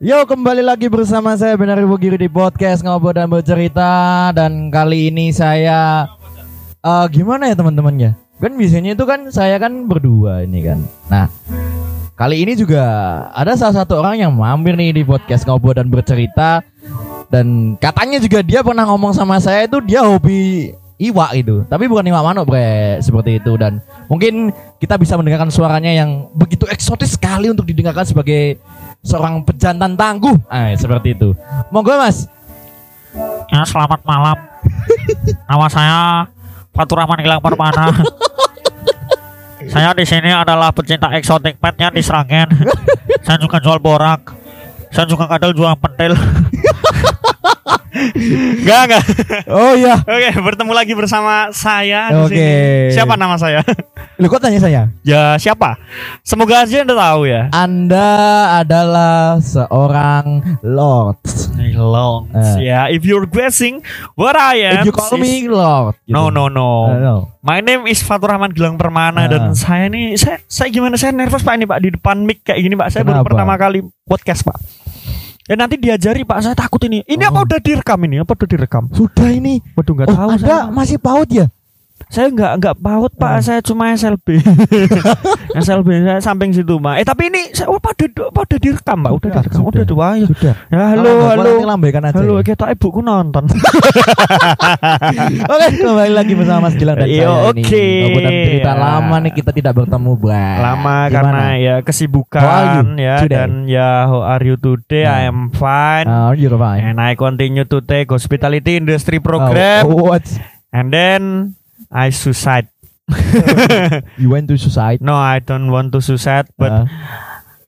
Yo kembali lagi bersama saya Benar Ibu Giri di podcast ngobrol dan bercerita dan kali ini saya eh gimana ya teman-teman ya? Kan biasanya itu kan saya kan berdua ini kan. Nah kali ini juga ada salah satu orang yang mampir nih di podcast ngobrol dan bercerita dan katanya juga dia pernah ngomong sama saya itu dia hobi iwak itu tapi bukan iwak manuk bre seperti itu dan mungkin kita bisa mendengarkan suaranya yang begitu eksotis sekali untuk didengarkan sebagai seorang pejantan tangguh ah seperti itu monggo mas Ya, selamat malam. Nama saya Fatur Rahman Gilang Permana. saya di sini adalah pecinta eksotik petnya di Sragen. saya juga jual borak. Saya juga kadang jual pentil. Enggak, enggak. oh iya Oke, bertemu lagi bersama saya di Oke. sini. Siapa nama saya? lu kok tanya saya ya, siapa? Semoga aja Anda tahu ya. anda adalah seorang lord Long. Eh. Ya, if you're guessing what I am. if you call is- me lord gitu. No, no, no. Uh, no. My name is Fatur Rahman Gilang Permana Ah. dan saya ini saya saya gimana saya nervous Pak ini Pak di depan mic kayak gini Pak. Saya baru Kenapa? pertama kali podcast Pak. Dan nanti diajari Pak, saya takut ini. Ini apa Oh. udah direkam ini? Apa udah direkam? sudah ini Waduh nggak oh, tahu anda saya. masih paut ya Saya nggak nggak paut Pak, Ah. saya cuma SLB. SLB saya samping situ Pak. Eh tapi ini saya oh, pada pada direkam Pak, udah, direkam, sudah. udah dua ya. sudah Ya halo nggak, halo. aja Halo, ya. kita ibuku nonton. Oke, kembali lagi bersama Mas Gilang dan Iya, saya oke. ini. Ngobrol dan cerita lama nih kita tidak bertemu, Bang. lama Gimana? karena ya kesibukan ya today? dan ya how are you today Hmm. I am fine Ah, you're fine. and I continue to take hospitality industry program Oh, what? and then I suicide You went to suicide? no I don't want to suicide but Ah.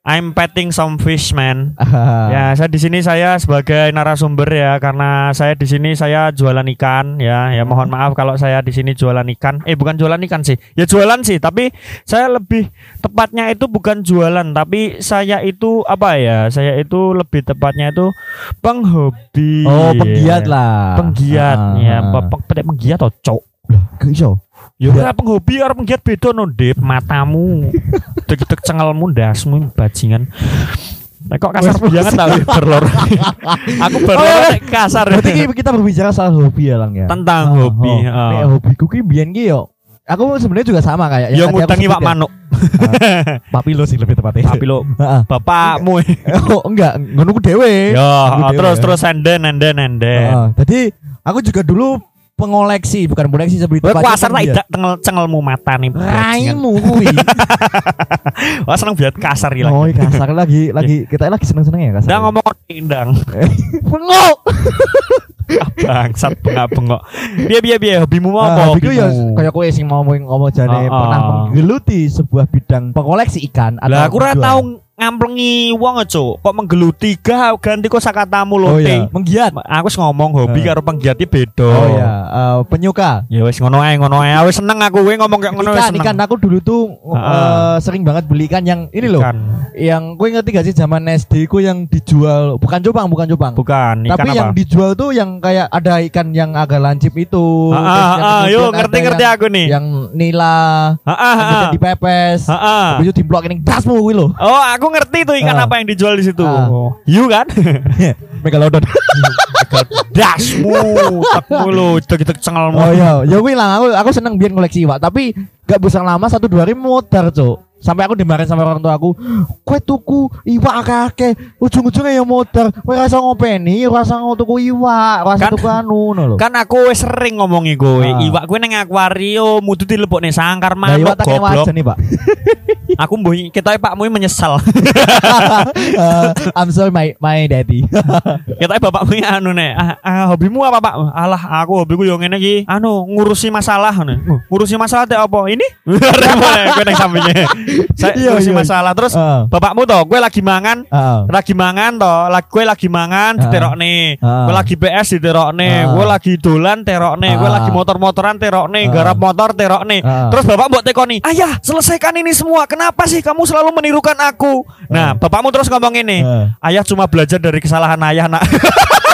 I'm petting some fish man Ah. ya saya di sini saya sebagai narasumber ya karena saya di sini saya jualan ikan ya ya mohon maaf kalau saya di sini jualan ikan eh bukan jualan ikan sih ya jualan sih tapi saya lebih tepatnya itu bukan jualan tapi saya itu apa ya saya itu lebih tepatnya itu penghobi Oh, penggiat lah. penggiat Ah. ya peng peng- penggiat atau cok Gak iso. Ya ora penghobi karo penggiat beda no Dip matamu. Dek-dek cengelmu ndasmu bajingan. Nek kok kasar banget tapi berlor. Aku Oh, berlor iya. nek kasar. Berarti ki- kita berbicara soal hobi ya, Lang ya. Tentang Oh, hobi, oh. ah. Nek hobiku ki biyen ki yo. Aku sebenarnya juga sama kayak Ya tadi aku ngutangi Pak. Manuk. Papilo sih lebih tepatnya. Tapi lo Heeh. bapakmu. oh, enggak, ngono ku dhewe. Oh, dhewe. terus terus enden enden enden. Heeh. Jadi aku juga dulu pengoleksi, bukan koleksi seperti Kowe kuasar tak idak tengel cengelmu mata nih. Raimu kuwi. Wah seneng biat kasar gila. oh, iya, kasar lagi, lagi kita lagi seneng-seneng ya kasar. Ndak ngomong indang. Bengok. Ah, Bangsat bengak-bengok. Piye piye piye hobimu mau apa? Ah, hobiku ya kayak kowe sing mau ngomong jane Ah, pernah ah. menggeluti sebuah bidang pengoleksi ikan atau Lah aku ora tau ngamplengi wong cuk. Kok menggeluti gak ganti kok sakatamu Oh lote. iya, menggiat. Aku wis ngomong hobi Eh. karo penggiatnya beda. Oh ya, eh, penyuka. Ya wis ngono ae ngono ae. Wis seneng aku kowe ngomong kayak ngono wis seneng. ikan aku dulu tuh Ah, eh, sering banget beli ikan yang ini loh. Ikan. Yang kowe ngerti gak sih zaman SD ku yang dijual bukan cupang, bukan cupang. Bukan ikan Tapi apa? yang dijual tuh yang kayak ada ikan yang agak lancip itu. Ah, ah, yang ah, kemudian yo ada ngerti-ngerti yang, aku nih. Yang nila, Ah, ah, ah. dipepes, Ah, ah. habis itu diblok ini dasmu kuwi lho. Oh, aku ngerti tuh ikan Ah. apa yang dijual di situ. Oh. Hiu kan? Megalodon. Dasmu, tekmu lu, tek-tek cengelmu. oh iya, ya kuwi lah aku aku seneng biar koleksi iwak, tapi gak bisa lama satu dua hari modar, Cuk. Sampai aku dimarahin sama orang tua aku, kue tuku iwak akeh, ujung-ujungnya ya modar. Kue rasa ngopeni, rasa tuku iwak, rasa Kan- tuku anu ngono lho. Kan aku wis sering ngomongi kowe, Ah. iwak kowe nang akuarium mutu dilebokne sangkar Nah, manuk iwak tak kayak goblok. nih, Pak. Aku mbuh kita pakmu menyesal. Eh, I'm sorry my my daddy. Kita bapakmu ya anu nek, ah, ah, hobimu apa Pak? Alah, aku hobiku yo ngene iki, anu ngurusi masalah ngono. Ngurusi masalah teh apa? Ini? Kowe nang sampingnya. Saya Iya, iya. masalah terus Heeh. bapakmu toh, kowe lagi mangan, Heeh. lagi mangan toh, lagi kowe lagi mangan Ah. diterokne. Ah. Kowe lagi PS diterokne, Ah. kowe lagi dolan terokne, kowe Ah. lagi motor-motoran terokne, Ah. garap motor terokne. Ah. Terus bapak mbok tekoni, "Ayah, selesaikan ini semua. Kenapa sih kamu selalu menirukan aku?" Nah, bapakmu terus ngomong ini, Ah. "Ayah cuma belajar dari kesalahan ayah, Nak."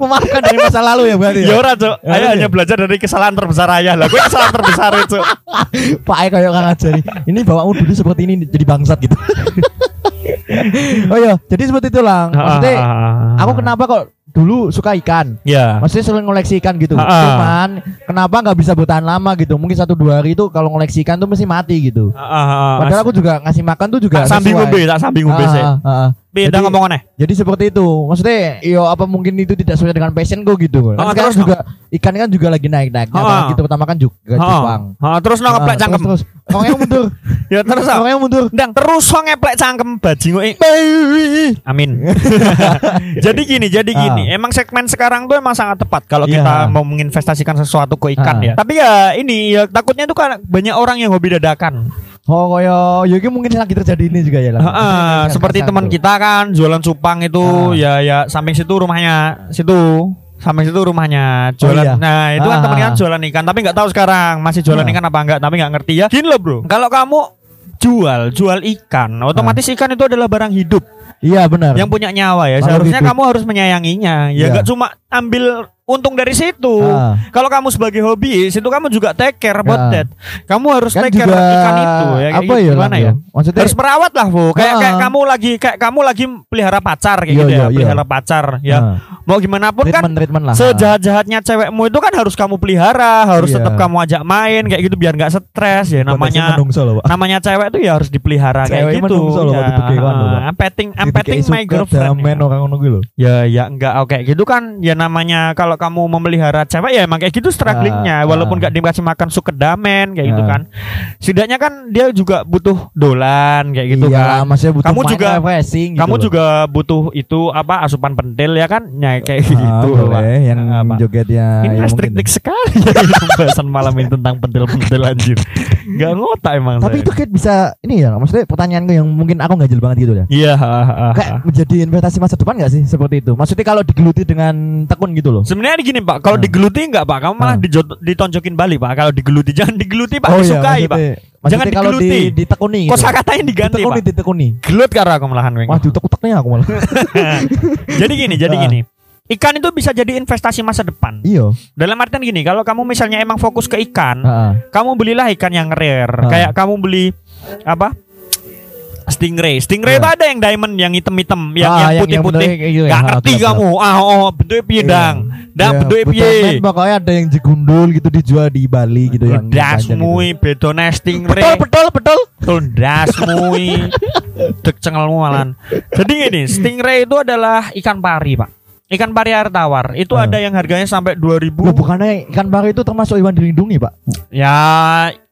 Memaafkan dari masa lalu ya berarti. Ya ora, Cuk. Ya, Ayah iya. hanya belajar dari kesalahan terbesar ayah. Lah, gue kesalahan terbesar itu. Pak kayak kang ajari. Ini bapakmu dulu seperti ini jadi bangsat gitu. oh iya, jadi seperti itu lang. Maksudnya aku kenapa kok dulu suka ikan? Ya. Maksudnya sering ngoleksi ikan gitu. Cuman kenapa nggak bisa bertahan lama gitu? Mungkin satu dua hari itu kalau ngoleksi ikan tuh mesti mati gitu. Ah, ah, ah. Padahal aku juga ngasih makan tuh juga tak sambil ngombe, tak sambil ngombe sih. Beda Jadi- ngomong aneh. Jadi seperti itu. Maksudnya, yo apa mungkin itu tidak sesuai dengan passionku gitu. Kan sekarang terus, juga ikan kan juga lagi naik-naik. Ah. Apalagi terutama kan juga Jepang. Ah, terus no ngeplek Ah, cangkem. Terus, terus. Mundur. Ya terus yang mundur. Ndang terus so ngeplek cangkem bajingu. eh. Amin. jadi gini, jadi gini. Emang segmen sekarang tuh emang sangat tepat kalau Ah. Iya. kita mau menginvestasikan sesuatu ke ikan ya. Tapi ya ini ya takutnya itu kan banyak orang yang hobi dadakan. Oh, koyo ya ini mungkin lagi terjadi ini juga ya lah. Ah, ah, seperti teman kita kan jualan cupang itu ya ya samping situ rumahnya situ samping situ rumahnya jualan. iya. Nah itu kan Ah. temennya kan jualan ikan tapi nggak tahu sekarang masih jualan Ah. ikan apa enggak tapi nggak ngerti ya. Gini loh bro, kalau kamu jual jual ikan, otomatis ikan itu adalah barang hidup Iya benar. yang punya nyawa ya. Seharusnya hidup. kamu harus menyayanginya. Ya Iya. nggak cuma ambil untung dari situ. Ah. Kalau kamu sebagai hobi, situ kamu juga take care about Ya. that. Kamu harus kan take care ikan itu ya. apa gitu. ya? Gimana Lang, ya? Maksudnya harus merawat lah bu kayak Ah. kayak kamu lagi kayak kamu lagi pelihara pacar kayak Iya, gitu ya iya, iya. pelihara pacar ya ah, mau gimana pun kan treatment treatment lah. sejahat jahatnya cewekmu itu kan harus kamu pelihara harus Iya. tetap kamu ajak main kayak gitu biar nggak stres ya namanya menungso loh, namanya cewek itu ya harus dipelihara Cewek kayak gitu menungso loh, ya, petting petting my girlfriend ya. lho. ya ya enggak oke gitu kan ya namanya kalau kamu memelihara cewek ya emang kayak gitu strugglingnya Ah, walaupun ah. nggak dikasih makan suket damen kayak gitu Ah. kan setidaknya kan dia juga butuh dolan kayak gitu Iya, kan maksudnya butuh Kamu juga- refreshing gitu kamu loh. juga butuh itu apa asupan pentil ya kan ya kayak Ah, gitu boleh, Pak. yang Apa? jogetnya ini ya restriktif sekali pembahasan malam ini tentang pentil-pentil anjir nggak ngotak emang Tapi saya. itu kayak bisa ini ya, maksudnya pertanyaanku yang mungkin aku nggak jel banget gitu ya. iya ha. Kayak menjadi investasi masa depan nggak sih seperti itu? Maksudnya kalau digeluti dengan tekun gitu loh. Sebenarnya gini Pak, kalau Ah. digeluti enggak Pak, kamu malah Ah. dijo- ditonjokin balik Pak. Kalau digeluti jangan digeluti Pak, iya, disukai Pak. maksudnya, Jangan kalau di, digeluti. ditekuni gitu. Kosa katanya diganti ditekuni, Pak. ditekuni. Gelut karo aku malahan. Wah, diutek-uteknya aku malah. jadi gini, jadi Ah. gini. Ikan itu bisa jadi investasi masa depan. iya. Dalam artian gini, kalau kamu misalnya emang fokus ke ikan, Heeh. kamu belilah ikan yang rare. Ah. Kayak kamu beli apa? Stingray. Stingray Iya. itu ada yang diamond, yang hitam-hitam, yang Ah, yang yang- putih-putih. yang putih, iya, Gak iya, ngerti kamu. Ah, oh, bentuknya piye Dang, Iya, betul, piye? Pokoknya ada yang digundul gitu dijual di Bali gitu yang Dasmu panjang gitu. bedo nesting Betul, betul, betul. Tundasmu Dek cengelmu malan Jadi gini Stingray itu adalah ikan pari pak Ikan pari air tawar Itu Ah. ada yang harganya sampai 2000 Loh, bukannya ikan pari itu termasuk hewan dilindungi, Pak? Ya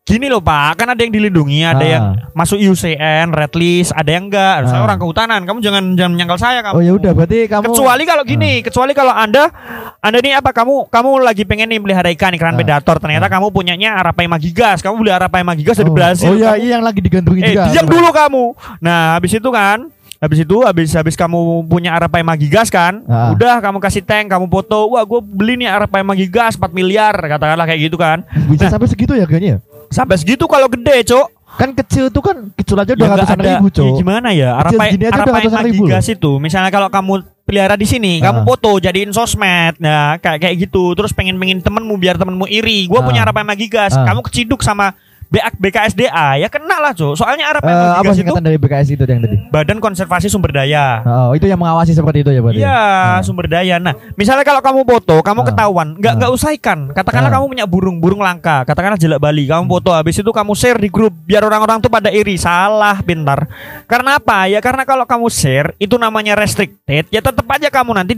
gini loh pak Kan ada yang dilindungi Ada Ah. yang masuk IUCN Red list Ada yang enggak Saya Ah. orang kehutanan Kamu jangan jangan menyangkal saya kamu Oh ya udah, berarti kamu Kecuali kalau gini, kecuali kalau anda, anda nih apa kamu kamu lagi pengen nih pelihara ikan ikan Ah. predator, ternyata kamu punyanya Arapaima gigas, kamu beli Arapaima gigas dari Oh. Brazil. Oh iya, kamu- iya yang lagi digandrungi Eh, juga. diam dulu kamu. Nah, habis itu kan, habis itu habis habis kamu punya Arapaima gigas kan, Ah. udah kamu kasih tank, kamu foto, wah gue beli nih Arapaima gigas 4 miliar, katakanlah kayak gitu kan. Bisa sampai segitu ya harganya? Sampai segitu kalau gede, Cok. Kan kecil tuh kan kecil aja Ya udah nggak ratusan ada- ribu, ya Cok. gimana ya? Kecil Arapai, segini aja udah Arapaima ratusan ribu gigas itu, misalnya kalau kamu pelihara di sini, kamu Ah. foto jadiin sosmed, nah kayak kayak gitu, terus pengen pengen temenmu biar temenmu iri, gue Ah. punya Arapaima gigas, Ah. kamu keciduk sama BKSDA, ya kena lah, Cok. Soalnya Eh, Arapaima apa gigas itu singkatan dari BKS itu yang tadi? Badan Konservasi Sumber Daya. Oh, itu yang mengawasi seperti itu ya berarti. Iya, Ah. sumber daya. Nah, misalnya kalau kamu foto, kamu Ah. ketahuan, nggak nggak usah ikan. Katakanlah Ah. kamu punya burung, burung langka. Katakanlah jelak Bali, kamu foto, habis itu kamu share di grup, biar orang-orang tuh pada iri. Salah, pintar. Karena apa? Ya karena kalau kamu share, itu namanya restricted. Ya tetap aja kamu nanti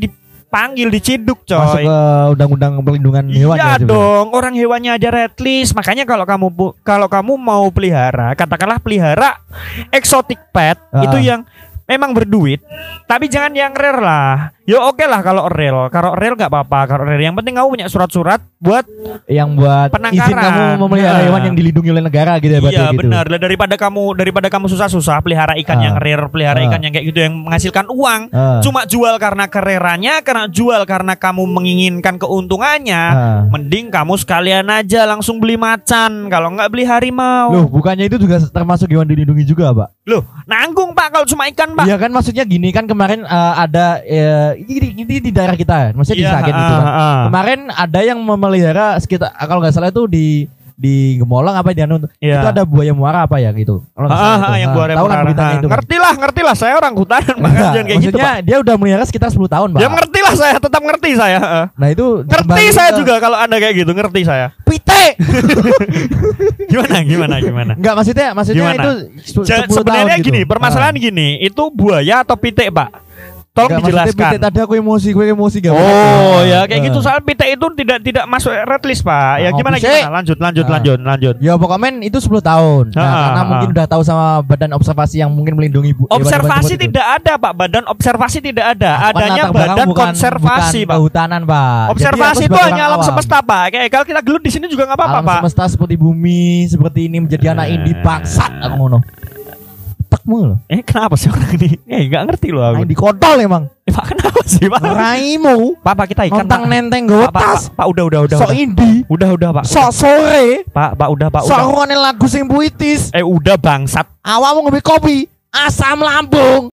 dipanggil, diciduk, Masuk coy. ke undang-undang perlindungan hewan Iya ya. dong, orang hewannya ada red list. Makanya kalau kamu kalau kamu mau pelihara, katakanlah pelihara exotic pet Ah. itu yang memang berduit, tapi jangan yang rare lah. Ya oke lah kalau real, kalau real nggak apa-apa. Kalau rare yang penting kamu punya surat-surat buat Yang buat izin Penangkaran. kamu memelihara Nah. hewan yang dilindungi oleh negara gitu ya iya gitu. benar. Daripada kamu daripada kamu susah-susah pelihara ikan Ah. yang rare, pelihara Ah. ikan yang kayak gitu yang menghasilkan uang, Ah. cuma jual karena kererannya, karena jual karena kamu menginginkan keuntungannya. Ah. Mending kamu sekalian aja langsung beli macan Kalau nggak beli harimau Loh, bukannya itu juga termasuk hewan dilindungi juga, Pak? Loh, nanggung pak kalau cuma ikan pak Iya kan maksudnya gini kan kemarin eh, ada eh, ini, ini di daerah kita, maksudnya di Iya, Sragen itu ah, kan. ah. Kemarin ada yang memelihara sekitar kalau nggak salah itu di di Gemolong apa di anu Iya. itu ada buaya muara apa ya gitu. Kalau Ah, ah, itu. yang Ah, buaya tahu muara. itu. kan? Ngerti lah, ngerti lah. Saya orang hutanan Pak. Enggak, Jangan kayak gitu, Pak. dia udah melihara sekitar 10 tahun, Pak. Ya ngerti lah saya, tetap ngerti saya. Nah, itu Ngerti saya juga kalau Anda kayak gitu, ngerti saya. Pite. Gimana gimana gimana? Enggak maksudnya maksudnya Gimana? itu se- Ja- 10 Sebenarnya tahun gini, gitu. permasalahan Ah. gini, itu buaya atau pitik, Pak? Tolong maksudnya dijelaskan. Pite tadi aku emosi, gue emosi gak Oh ya kayak Ah. gitu soal pitik itu tidak tidak masuk red list pak. Ya Oh, gimana bisa. gimana? Lanjut lanjut Ah. lanjut lanjut. Ya pokoknya men itu 10 tahun. Nah, Ah, karena ah, mungkin ah. udah tahu sama badan observasi yang mungkin melindungi bu. hewan-hewan Observasi itu. tidak ada pak, badan observasi tidak ada. Kan Adanya badan bukan- konservasi bukan pak. kehutanan, Pak. Observasi itu hanya alam awam. semesta pak. Kayak kalau kita gelut di sini juga nggak apa-apa alam pak. semesta seperti bumi seperti ini menjadi anak Eh. indie bangsat aku ngono. Tekmu loh. Eh kenapa sih orang ini? Eh nggak ngerti loh aku. Di kontol emang. Eh, pak kenapa sih pak? Raimu Pak pak kita ikan nontang pak. nenteng Pak, gue pak, pak, pak, udah udah udah. Sok indie. Udah udah pak. Sok sore. Pak pak udah pak Sok rungokne lagu sing puitis. Eh udah bangsat. Awakmu ngombe kopi. Asam lambung.